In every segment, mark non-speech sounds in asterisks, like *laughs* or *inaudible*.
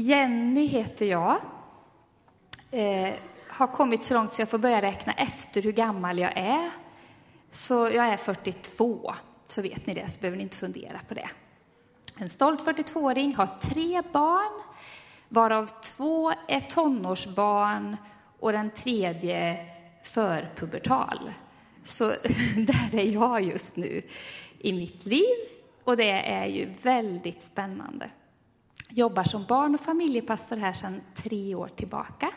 Jenny heter jag. Eh, har kommit så långt så jag får börja räkna efter hur gammal jag är. Så jag är 42, så vet ni det, så behöver ni inte fundera på det. En stolt 42-åring, har tre barn, varav två är tonårsbarn och den tredje förpubertal. Så *laughs* där är jag just nu i mitt liv och det är ju väldigt spännande. Jobbar som barn och familjepastor här sedan tre år tillbaka.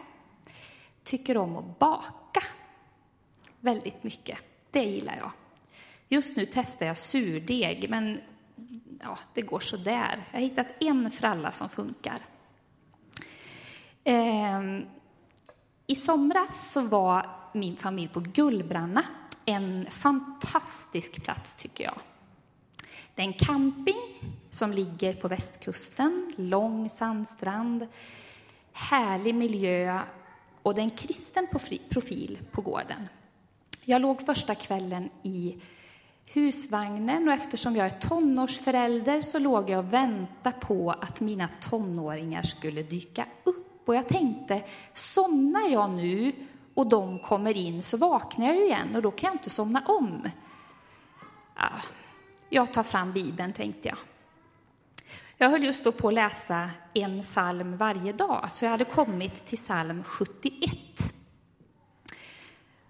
Tycker om att baka väldigt mycket. Det gillar jag. Just nu testar jag surdeg, men ja, det går så där. Jag har hittat en fralla som funkar. Eh, I somras så var min familj på Gullbranna. En fantastisk plats, tycker jag. Det är en camping som ligger på västkusten, lång sandstrand, härlig miljö och det är en kristen profil på gården. Jag låg första kvällen i husvagnen och eftersom jag är tonårsförälder så låg jag och väntade på att mina tonåringar skulle dyka upp. Och jag tänkte, somnar jag nu och de kommer in så vaknar jag ju igen och då kan jag inte somna om. Ja, jag tar fram Bibeln, tänkte jag. Jag höll just då på att läsa en psalm varje dag, så jag hade kommit till psalm 71.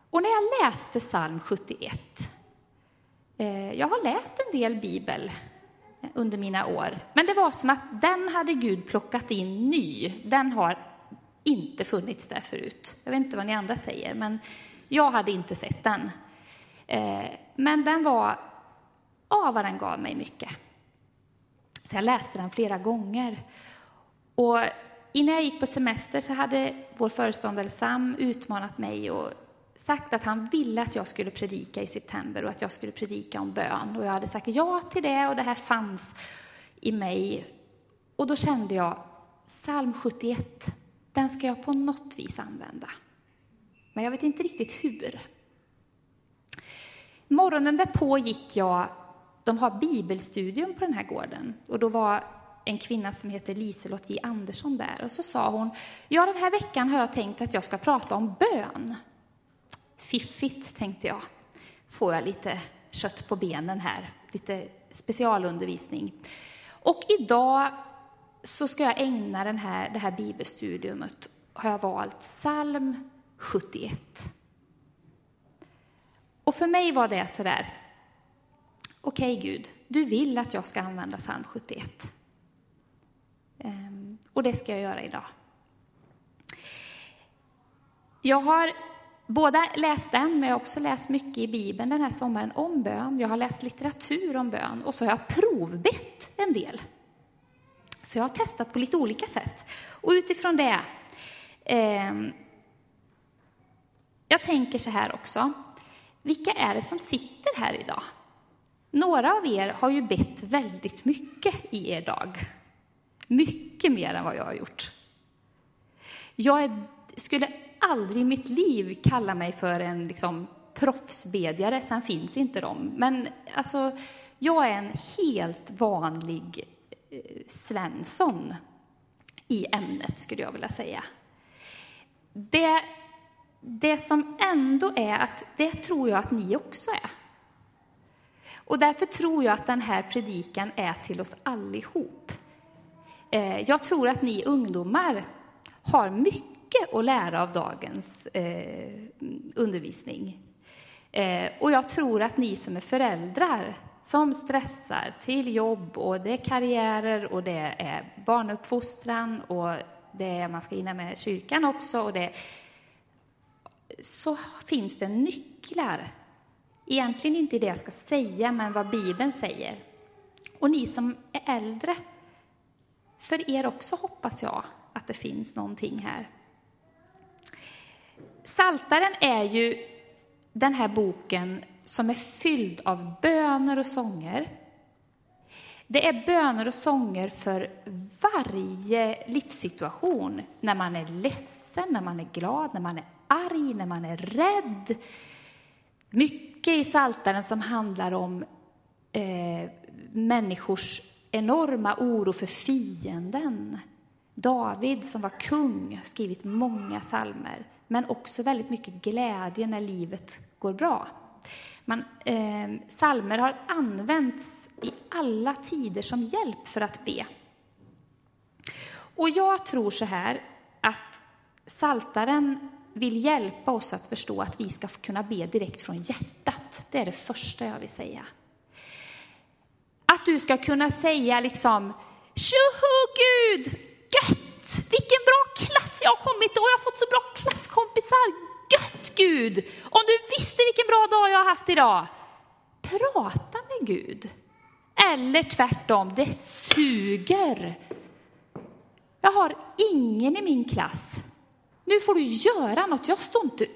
Och när jag läste psalm 71, eh, jag har läst en del bibel eh, under mina år, men det var som att den hade Gud plockat in ny. Den har inte funnits där förut. Jag vet inte vad ni andra säger, men jag hade inte sett den. Eh, men den var, ja, vad den gav mig mycket. Så jag läste den flera gånger. Och innan jag gick på semester så hade vår föreståndare Sam utmanat mig och sagt att han ville att jag skulle predika i september och att jag skulle predika om bön. Och jag hade sagt ja till det och det här fanns i mig. Och då kände jag, psalm 71, den ska jag på något vis använda. Men jag vet inte riktigt hur. Morgonen därpå gick jag de har bibelstudium på den här gården. Och då var en kvinna som heter Liselott J. Andersson där. Och så sa hon, ja den här veckan har jag tänkt att jag ska prata om bön. Fiffigt, tänkte jag. Får jag lite kött på benen här, lite specialundervisning. Och idag så ska jag ägna den här, det här bibelstudiumet, har jag valt psalm 71. Och för mig var det så där, okej okay, Gud, du vill att jag ska använda psalm 71. Ehm, och det ska jag göra idag. Jag har både läst den, men jag har också läst mycket i Bibeln den här sommaren om bön. Jag har läst litteratur om bön och så har jag provbett en del. Så jag har testat på lite olika sätt. Och utifrån det, eh, jag tänker så här också. Vilka är det som sitter här idag? Några av er har ju bett väldigt mycket i er dag. Mycket mer än vad jag har gjort. Jag är, skulle aldrig i mitt liv kalla mig för en liksom, proffsbedjare, sen finns inte de. Men alltså, jag är en helt vanlig eh, Svensson i ämnet, skulle jag vilja säga. Det, det som ändå är att, det tror jag att ni också är. Och därför tror jag att den här predikan är till oss allihop. Eh, jag tror att ni ungdomar har mycket att lära av dagens eh, undervisning. Eh, och jag tror att ni som är föräldrar, som stressar till jobb och det är karriärer och det är barnuppfostran och det är, man ska hinna med kyrkan också och det, så finns det nycklar Egentligen inte det jag ska säga, men vad Bibeln säger. Och ni som är äldre, för er också hoppas jag att det finns någonting här. Saltaren är ju den här boken som är fylld av böner och sånger. Det är böner och sånger för varje livssituation. När man är ledsen, när man är glad, när man är arg, när man är rädd. Mycket i Saltaren som handlar om eh, människors enorma oro för fienden. David som var kung, har skrivit många salmer, men också väldigt mycket glädje när livet går bra. Man, eh, salmer har använts i alla tider som hjälp för att be. Och jag tror så här att Saltaren vill hjälpa oss att förstå att vi ska kunna be direkt från hjärtat. Det är det första jag vill säga. Att du ska kunna säga liksom Tjoho Gud! Gött! Vilken bra klass jag har kommit och jag har fått så bra klasskompisar. Gött Gud! Om du visste vilken bra dag jag har haft idag. Prata med Gud. Eller tvärtom, det suger. Jag har ingen i min klass nu får du göra något, jag står inte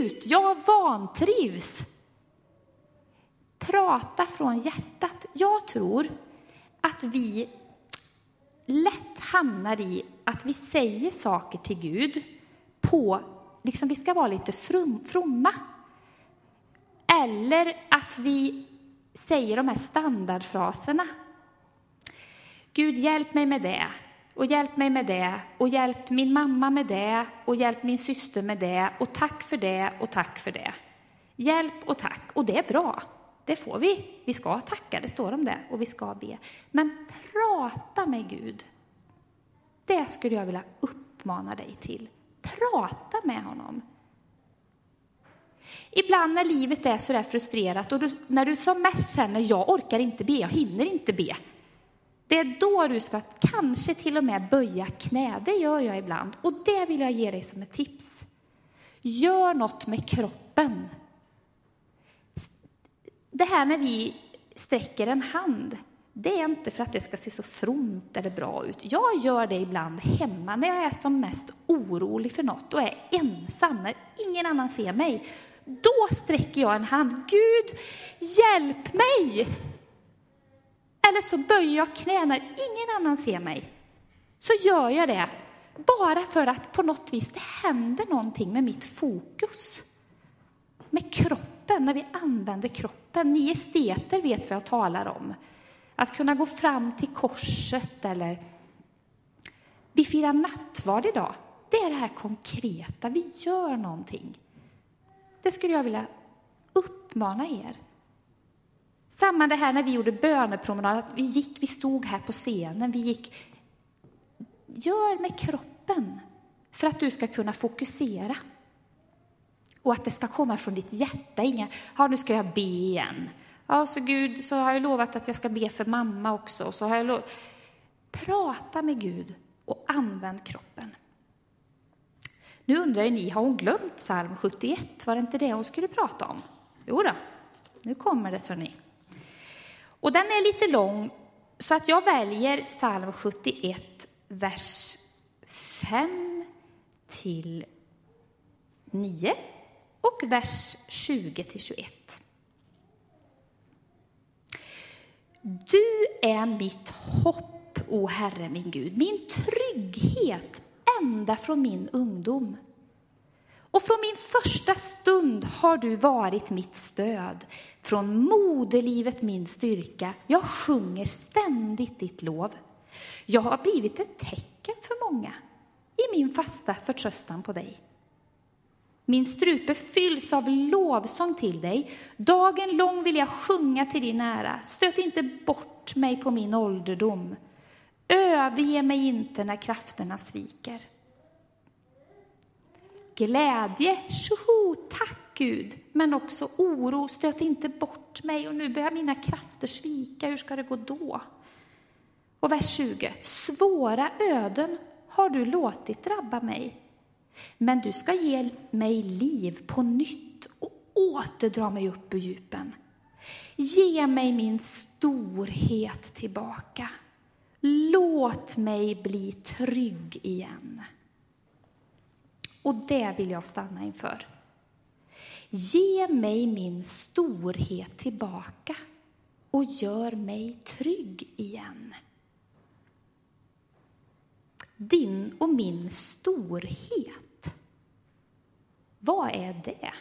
ut, jag vantrivs. Prata från hjärtat. Jag tror att vi lätt hamnar i att vi säger saker till Gud på, liksom vi ska vara lite from, fromma. Eller att vi säger de här standardfraserna. Gud, hjälp mig med det och hjälp mig med det och hjälp min mamma med det och hjälp min syster med det och tack för det och tack för det. Hjälp och tack, och det är bra. Det får vi. Vi ska tacka, det står om det, och vi ska be. Men prata med Gud. Det skulle jag vilja uppmana dig till. Prata med honom. Ibland när livet är så där frustrerat och du, när du som mest känner jag orkar inte be, jag hinner inte be, det är då du ska kanske till och med böja knä. Det gör jag ibland. Och det vill jag ge dig som ett tips. Gör något med kroppen. Det här när vi sträcker en hand, det är inte för att det ska se så fromt eller bra ut. Jag gör det ibland hemma när jag är som mest orolig för något och är ensam, när ingen annan ser mig. Då sträcker jag en hand. Gud, hjälp mig! Eller så böjer jag knä när ingen annan ser mig. Så gör jag det bara för att på något vis det händer någonting med mitt fokus. Med kroppen, när vi använder kroppen. Ni esteter vet vad jag talar om. Att kunna gå fram till korset eller vi firar nattvard idag. Det är det här konkreta, vi gör någonting. Det skulle jag vilja uppmana er. Samma det här när vi gjorde bönepromenad, att vi gick, vi stod här på scenen, vi gick. Gör med kroppen för att du ska kunna fokusera. Och att det ska komma från ditt hjärta, inga, ja nu ska jag be igen. Ja, så Gud, så har jag lovat att jag ska be för mamma också. Så har jag lov... Prata med Gud och använd kroppen. Nu undrar ni, har hon glömt psalm 71? Var det inte det hon skulle prata om? Jo då, nu kommer det, så ni. Och den är lite lång, så att jag väljer psalm 71, vers 5 till 9 och vers 20 till 21. Du är mitt hopp, o Herre min Gud, min trygghet ända från min ungdom. Och från min första stund har du varit mitt stöd, från moderlivet min styrka. Jag sjunger ständigt ditt lov. Jag har blivit ett tecken för många i min fasta förtröstan på dig. Min strupe fylls av lovsång till dig. Dagen lång vill jag sjunga till din ära. Stöt inte bort mig på min ålderdom. Överge mig inte när krafterna sviker. Glädje, tjoho, tack Gud, men också oro, stöt inte bort mig och nu börjar mina krafter svika, hur ska det gå då? Och vers 20, svåra öden har du låtit drabba mig, men du ska ge mig liv på nytt och återdra mig upp ur djupen. Ge mig min storhet tillbaka. Låt mig bli trygg igen. Och det vill jag stanna inför. Ge mig min storhet tillbaka och gör mig trygg igen. Din och min storhet, vad är det?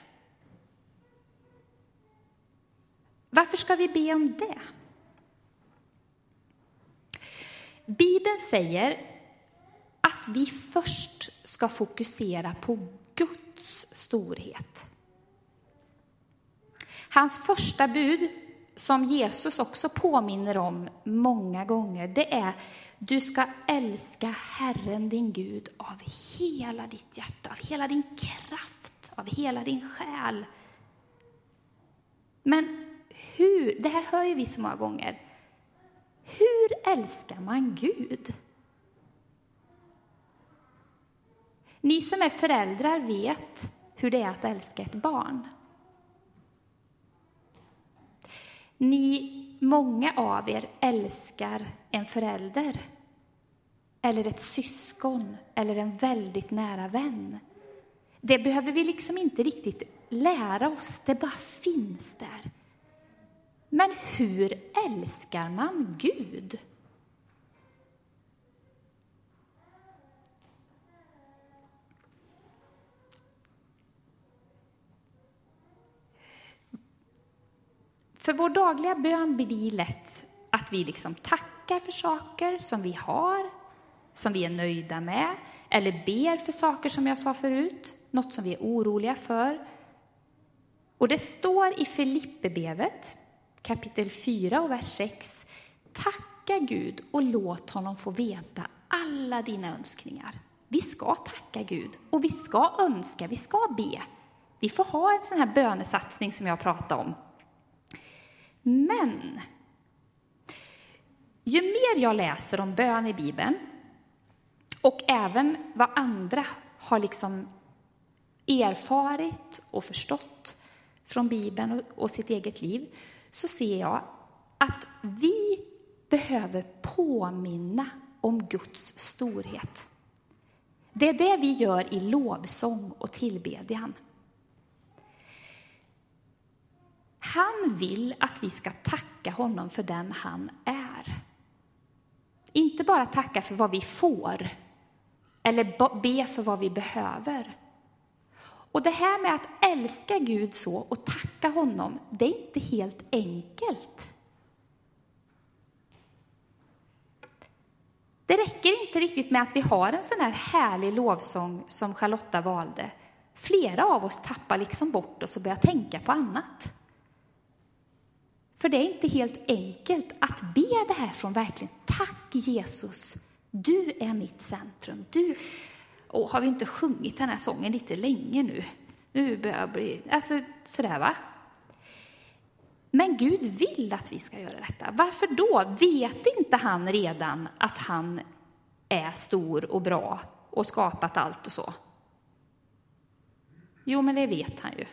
Varför ska vi be om det? Bibeln säger att vi först ska fokusera på Guds storhet. Hans första bud, som Jesus också påminner om många gånger, det är du ska älska Herren din Gud av hela ditt hjärta, av hela din kraft, av hela din själ. Men hur, det här hör ju vi så många gånger, hur älskar man Gud? Ni som är föräldrar vet hur det är att älska ett barn. Ni, många av er älskar en förälder eller ett syskon eller en väldigt nära vän. Det behöver vi liksom inte riktigt lära oss, det bara finns där. Men hur älskar man Gud? För vår dagliga bön blir lätt att vi liksom tackar för saker som vi har, som vi är nöjda med, eller ber för saker som jag sa förut, något som vi är oroliga för. Och det står i Filipperbrevet kapitel 4 och vers 6. Tacka Gud och låt honom få veta alla dina önskningar. Vi ska tacka Gud och vi ska önska, vi ska be. Vi får ha en sån här bönesatsning som jag pratade om men ju mer jag läser om bön i Bibeln och även vad andra har liksom erfarit och förstått från Bibeln och sitt eget liv så ser jag att vi behöver påminna om Guds storhet. Det är det vi gör i lovsång och tillbedjan. Han vill att vi ska tacka honom för den han är. Inte bara tacka för vad vi får eller be för vad vi behöver. Och det här med att älska Gud så och tacka honom, det är inte helt enkelt. Det räcker inte riktigt med att vi har en sån här härlig lovsång som Charlotta valde. Flera av oss tappar liksom bort oss och börjar tänka på annat. För det är inte helt enkelt att be det här från verkligen. Tack Jesus, du är mitt centrum. Du, och har vi inte sjungit den här sången lite länge nu? Nu börjar jag bli, alltså sådär va. Men Gud vill att vi ska göra detta. Varför då? Vet inte han redan att han är stor och bra och skapat allt och så? Jo, men det vet han ju,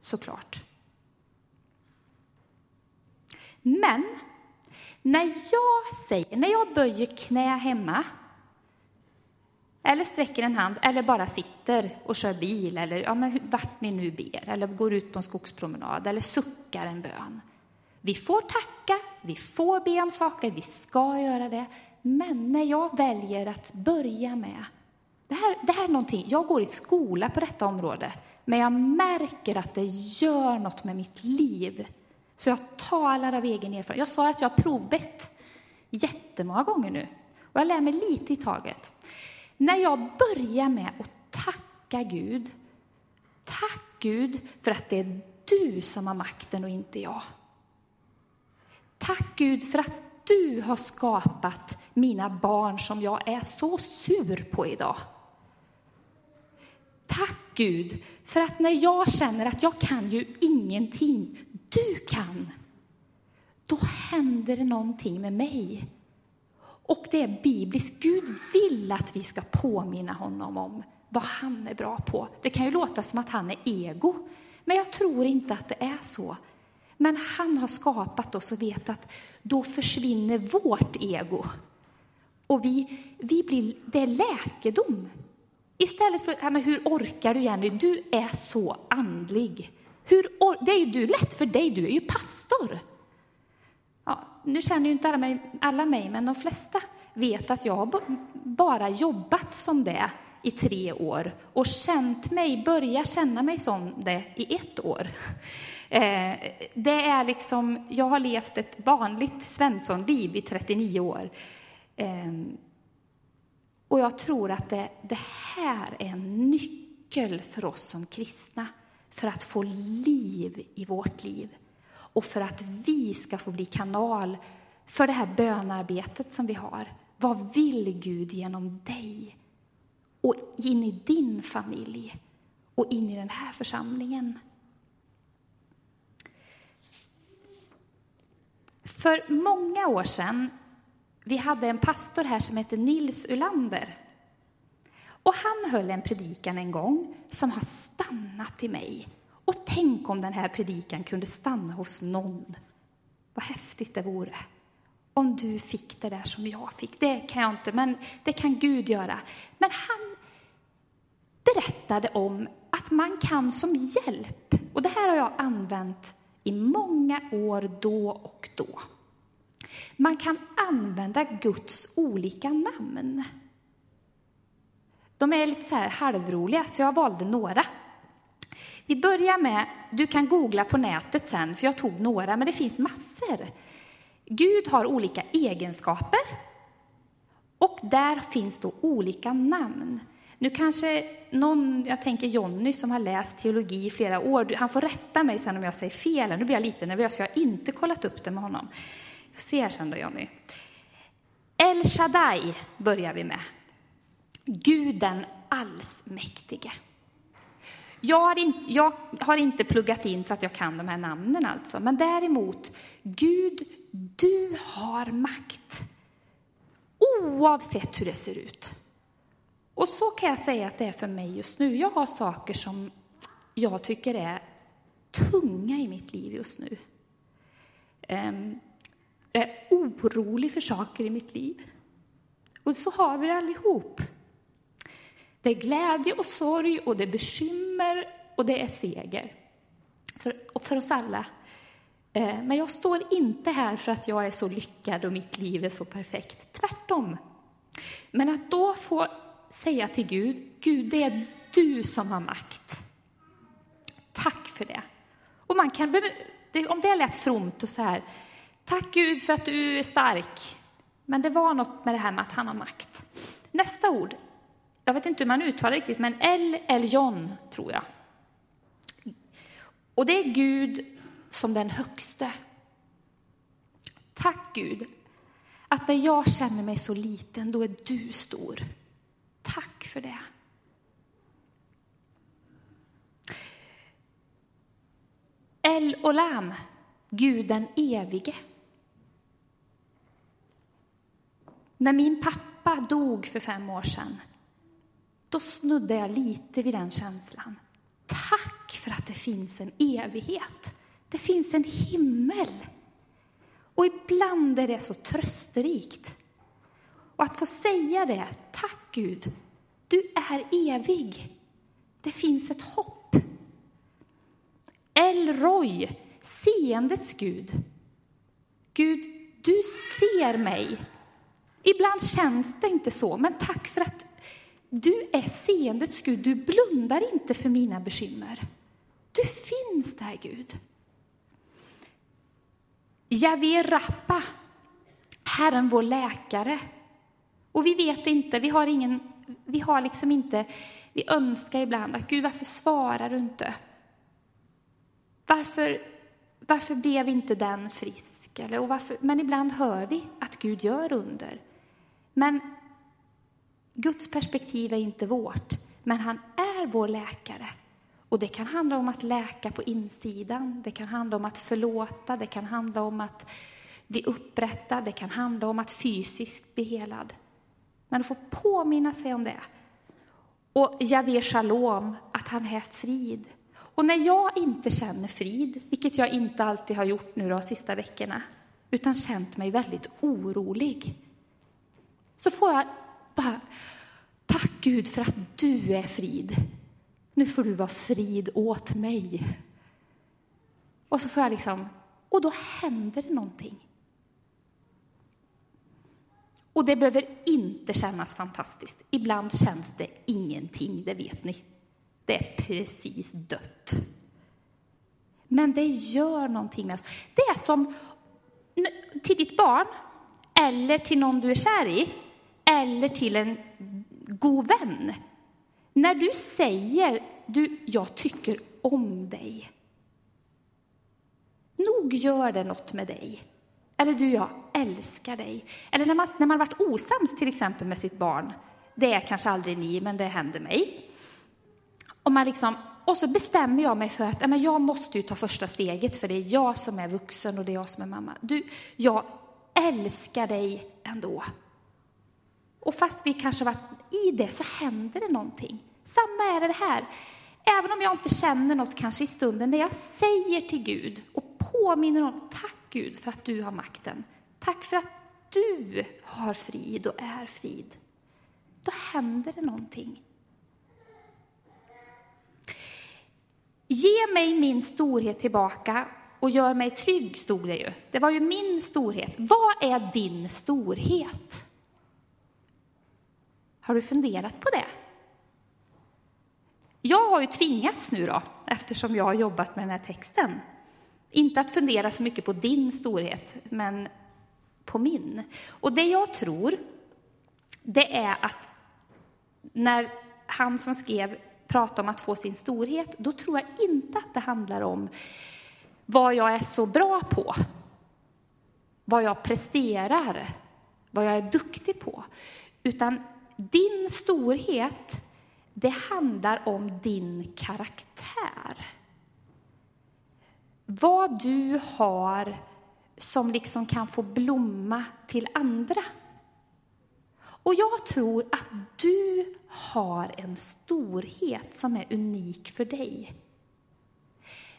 såklart. Men när jag säger, när jag böjer knä hemma eller sträcker en hand eller bara sitter och kör bil eller ja, men vart ni nu ber eller går ut på en skogspromenad eller suckar en bön. Vi får tacka, vi får be om saker, vi ska göra det. Men när jag väljer att börja med det här, det här är någonting, jag går i skola på detta område, men jag märker att det gör något med mitt liv så jag talar av egen erfarenhet. Jag sa att jag har provbett jättemånga gånger nu och jag lär mig lite i taget. När jag börjar med att tacka Gud, tack Gud för att det är du som har makten och inte jag. Tack Gud för att du har skapat mina barn som jag är så sur på idag. Tack Gud för att när jag känner att jag kan ju ingenting, du kan, då händer det någonting med mig. Och det är bibliskt. Gud vill att vi ska påminna honom om vad han är bra på. Det kan ju låta som att han är ego, men jag tror inte att det är så. Men han har skapat oss och vet att då försvinner vårt ego. Och vi, vi blir, det är läkedom. Istället för att hur orkar du Jenny? Du är så andlig. Hur, det är ju du, lätt för dig, du är ju pastor. Ja, nu känner ju inte alla mig, alla mig, men de flesta vet att jag har bara jobbat som det i tre år och känt mig, börja känna mig som det i ett år. Eh, det är liksom, jag har levt ett vanligt Svenssonliv i 39 år. Ehm, och jag tror att det, det här är en nyckel för oss som kristna för att få liv i vårt liv och för att vi ska få bli kanal för det här bönarbetet som vi har. Vad vill Gud genom dig? Och in i din familj och in i den här församlingen. För många år sedan, vi hade en pastor här som hette Nils Ulander. Och han höll en predikan en gång som har stannat i mig. Och tänk om den här predikan kunde stanna hos någon. Vad häftigt det vore. Om du fick det där som jag fick. Det kan jag inte, men det kan Gud göra. Men han berättade om att man kan som hjälp, och det här har jag använt i många år då och då. Man kan använda Guds olika namn. De är lite så här halvroliga, så jag valde några. Vi börjar med, du kan googla på nätet sen, för jag tog några, men det finns massor. Gud har olika egenskaper och där finns då olika namn. Nu kanske någon, jag tänker Jonny som har läst teologi i flera år, han får rätta mig sen om jag säger fel. Nu blir jag lite nervös, för jag har inte kollat upp det med honom. Jag ser sen då, Jonny. El Shaddai börjar vi med. Guden allsmäktige. Jag har, in, jag har inte pluggat in så att jag kan de här namnen alltså, men däremot, Gud, du har makt. Oavsett hur det ser ut. Och så kan jag säga att det är för mig just nu. Jag har saker som jag tycker är tunga i mitt liv just nu. Ehm, jag är orolig för saker i mitt liv. Och så har vi det allihop. Det är glädje och sorg och det är bekymmer och det är seger. För, för oss alla. Eh, men jag står inte här för att jag är så lyckad och mitt liv är så perfekt. Tvärtom. Men att då få säga till Gud, Gud, det är du som har makt. Tack för det. Och man kan, om det lät fromt och så här, tack Gud för att du är stark. Men det var något med det här med att han har makt. Nästa ord, jag vet inte hur man uttalar riktigt, men El Eljon tror jag. Och det är Gud som den högste. Tack Gud, att när jag känner mig så liten, då är du stor. Tack för det. El Olam, Gud den evige. När min pappa dog för fem år sedan, då snuddar jag lite vid den känslan. Tack för att det finns en evighet. Det finns en himmel. Och ibland är det så trösterikt. Och att få säga det, tack Gud, du är evig. Det finns ett hopp. El Roy, seendets Gud. Gud, du ser mig. Ibland känns det inte så, men tack för att du är seendets Gud. Du blundar inte för mina bekymmer. Du finns där, Gud. Javé Rappa, Herren vår läkare. Och vi vet inte, vi har ingen, vi har liksom inte, vi önskar ibland att Gud, varför svarar du inte? Varför, varför blev inte den frisk? Eller, och varför, men ibland hör vi att Gud gör under. Men Guds perspektiv är inte vårt, men han är vår läkare. Och det kan handla om att läka på insidan, det kan handla om att förlåta, det kan handla om att bli upprättad, det kan handla om att fysiskt bli helad. Men att få påminna sig om det. Och Javé Shalom, att han är frid. Och när jag inte känner frid, vilket jag inte alltid har gjort nu de sista veckorna, utan känt mig väldigt orolig, så får jag bara, tack Gud för att du är frid. Nu får du vara frid åt mig. Och så får jag liksom, och då händer det någonting. Och det behöver inte kännas fantastiskt. Ibland känns det ingenting, det vet ni. Det är precis dött. Men det gör någonting med oss. Det är som till ditt barn, eller till någon du är kär i, eller till en god vän. När du säger du, jag tycker om dig. Nog gör det något med dig. Eller du, jag älskar dig. Eller när man, när man varit osams till exempel med sitt barn. Det är kanske aldrig ni, men det händer mig. Och, man liksom, och så bestämmer jag mig för att men jag måste ju ta första steget, för det är jag som är vuxen och det är jag som är mamma. Du, jag älskar dig ändå. Och fast vi kanske varit i det så händer det någonting. Samma är det här. Även om jag inte känner något kanske i stunden, när jag säger till Gud och påminner honom. tack Gud för att du har makten. Tack för att du har frid och är frid. Då händer det någonting. Ge mig min storhet tillbaka och gör mig trygg, stod det ju. Det var ju min storhet. Vad är din storhet? Har du funderat på det? Jag har ju tvingats nu då, eftersom jag har jobbat med den här texten. Inte att fundera så mycket på din storhet, men på min. Och det jag tror, det är att när han som skrev pratar om att få sin storhet, då tror jag inte att det handlar om vad jag är så bra på, vad jag presterar, vad jag är duktig på. Utan din storhet, det handlar om din karaktär. Vad du har som liksom kan få blomma till andra. Och jag tror att du har en storhet som är unik för dig.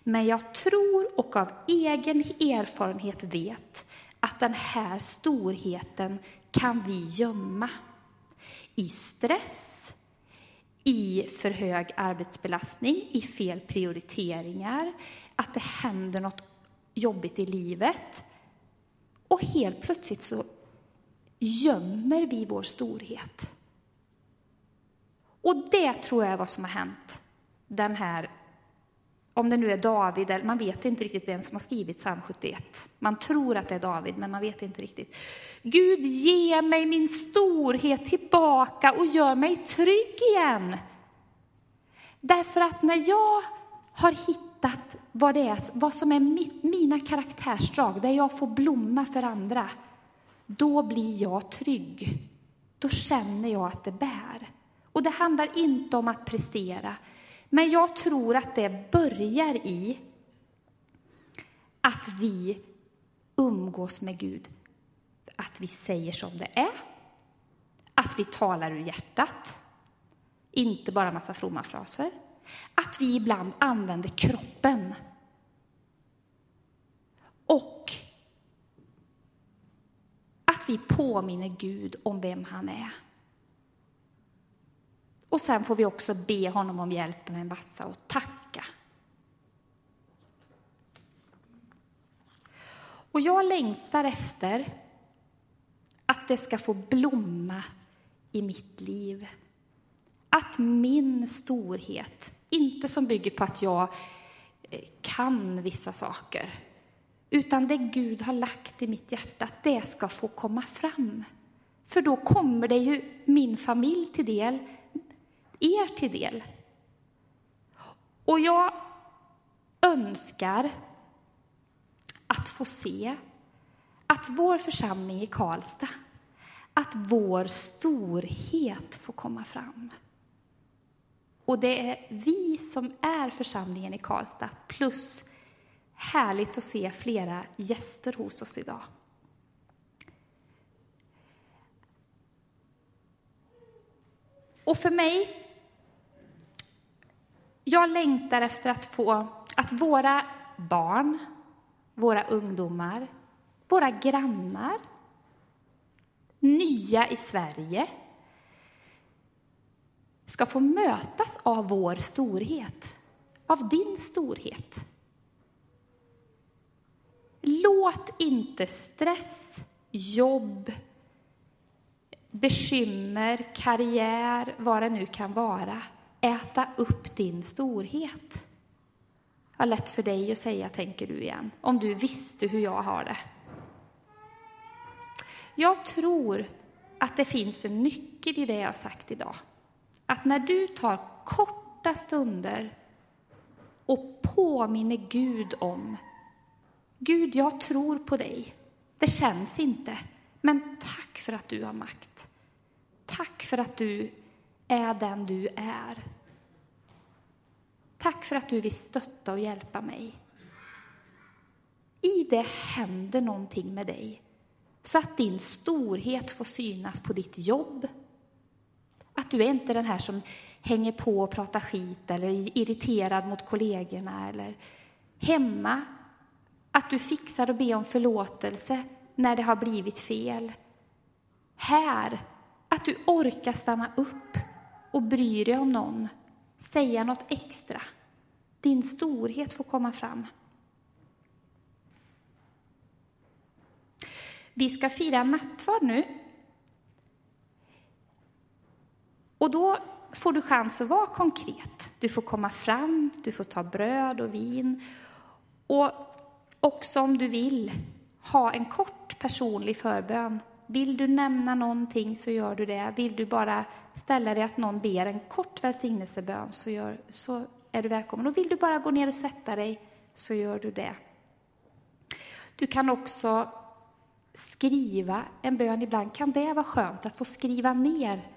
Men jag tror och av egen erfarenhet vet att den här storheten kan vi gömma i stress, i för hög arbetsbelastning, i fel prioriteringar, att det händer något jobbigt i livet. Och helt plötsligt så gömmer vi vår storhet. Och det tror jag är vad som har hänt den här om det nu är David, eller man vet inte riktigt vem som har skrivit psalm 71. Man tror att det är David, men man vet inte riktigt. Gud, ge mig min storhet tillbaka och gör mig trygg igen. Därför att när jag har hittat vad, det är, vad som är mitt, mina karaktärsdrag, där jag får blomma för andra, då blir jag trygg. Då känner jag att det bär. Och det handlar inte om att prestera, men jag tror att det börjar i att vi umgås med Gud. Att vi säger som det är, att vi talar ur hjärtat, inte bara massa fromma fraser. Att vi ibland använder kroppen. Och att vi påminner Gud om vem han är. Och sen får vi också be honom om hjälp med en massa och tacka. Och jag längtar efter att det ska få blomma i mitt liv. Att min storhet, inte som bygger på att jag eh, kan vissa saker, utan det Gud har lagt i mitt hjärta, att det ska få komma fram. För då kommer det ju min familj till del, er till del. Och jag önskar att få se att vår församling i Karlstad, att vår storhet får komma fram. Och det är vi som är församlingen i Karlstad, plus härligt att se flera gäster hos oss idag. Och för mig jag längtar efter att få att våra barn, våra ungdomar, våra grannar, nya i Sverige ska få mötas av vår storhet, av din storhet. Låt inte stress, jobb, bekymmer, karriär, vad det nu kan vara, äta upp din storhet. Vad lätt för dig att säga, tänker du igen, om du visste hur jag har det. Jag tror att det finns en nyckel i det jag har sagt idag. Att när du tar korta stunder och påminner Gud om Gud, jag tror på dig. Det känns inte, men tack för att du har makt. Tack för att du är den du är. Tack för att du vill stötta och hjälpa mig. I det händer någonting med dig så att din storhet får synas på ditt jobb. Att du är inte den här som hänger på och pratar skit eller är irriterad mot kollegorna eller hemma. Att du fixar och ber om förlåtelse när det har blivit fel. Här, att du orkar stanna upp och bry dig om någon, säga något extra. Din storhet får komma fram. Vi ska fira nattvard nu. Och då får du chans att vara konkret. Du får komma fram, du får ta bröd och vin. Och också om du vill, ha en kort personlig förbön. Vill du nämna någonting så gör du det. Vill du bara ställa dig att någon ber en kort välsignelsebön så, gör, så är du välkommen. Och vill du bara gå ner och sätta dig så gör du det. Du kan också skriva en bön ibland. Kan det vara skönt att få skriva ner?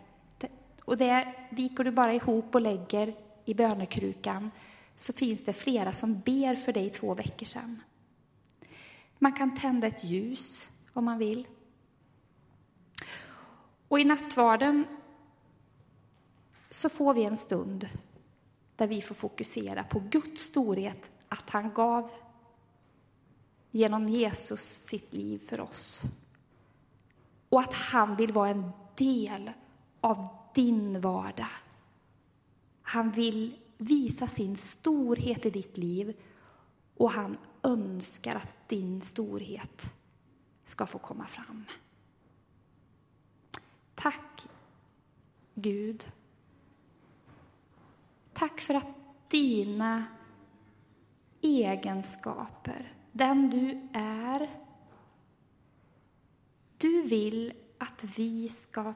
Och det viker du bara ihop och lägger i bönekrukan så finns det flera som ber för dig två veckor sedan. Man kan tända ett ljus om man vill. Och i nattvarden så får vi en stund där vi får fokusera på Guds storhet, att han gav genom Jesus sitt liv för oss. Och att han vill vara en del av din vardag. Han vill visa sin storhet i ditt liv och han önskar att din storhet ska få komma fram. Tack, Gud. Tack för att dina egenskaper, den du är, du vill att vi ska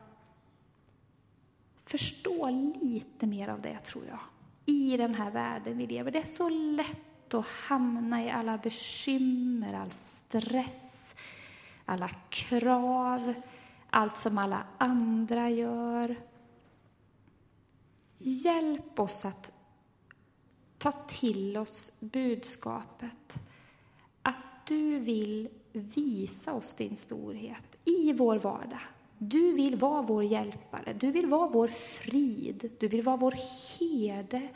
förstå lite mer av det, tror jag, i den här världen vi lever. Det är så lätt att hamna i alla bekymmer, all stress, alla krav, allt som alla andra gör. Hjälp oss att ta till oss budskapet att du vill visa oss din storhet i vår vardag. Du vill vara vår hjälpare, du vill vara vår frid, du vill vara vår herde,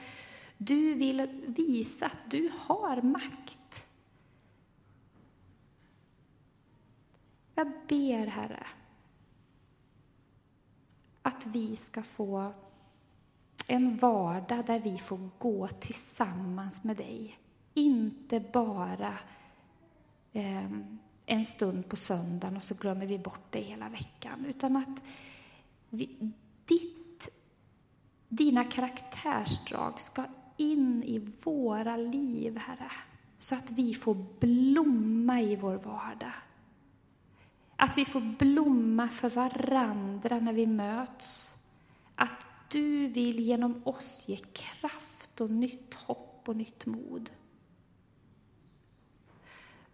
du vill visa att du har makt. Jag ber, Herre, att vi ska få en vardag där vi får gå tillsammans med dig. Inte bara eh, en stund på söndagen och så glömmer vi bort det hela veckan. Utan att vi, ditt, dina karaktärsdrag ska in i våra liv, Herre, så att vi får blomma i vår vardag. Att vi får blomma för varandra när vi möts. Att du vill genom oss ge kraft och nytt hopp och nytt mod.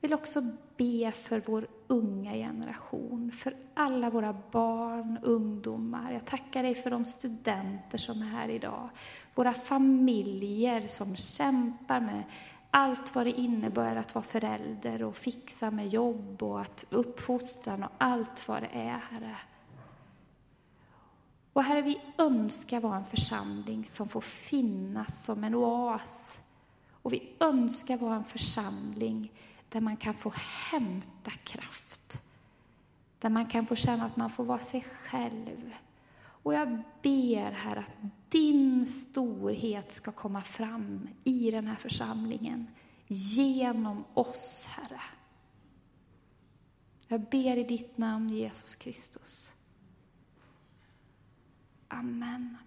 Jag vill också be för vår unga generation, för alla våra barn, ungdomar. Jag tackar dig för de studenter som är här idag. Våra familjer som kämpar med allt vad det innebär att vara förälder och fixa med jobb och att uppfostran och allt vad det är, Herre. Och Herre, vi önskar vara en församling som får finnas som en oas. Och vi önskar vara en församling där man kan få hämta kraft. Där man kan få känna att man får vara sig själv. Och jag ber, Herre, att din storhet ska komma fram i den här församlingen genom oss, Herre. Jag ber i ditt namn, Jesus Kristus. Amen.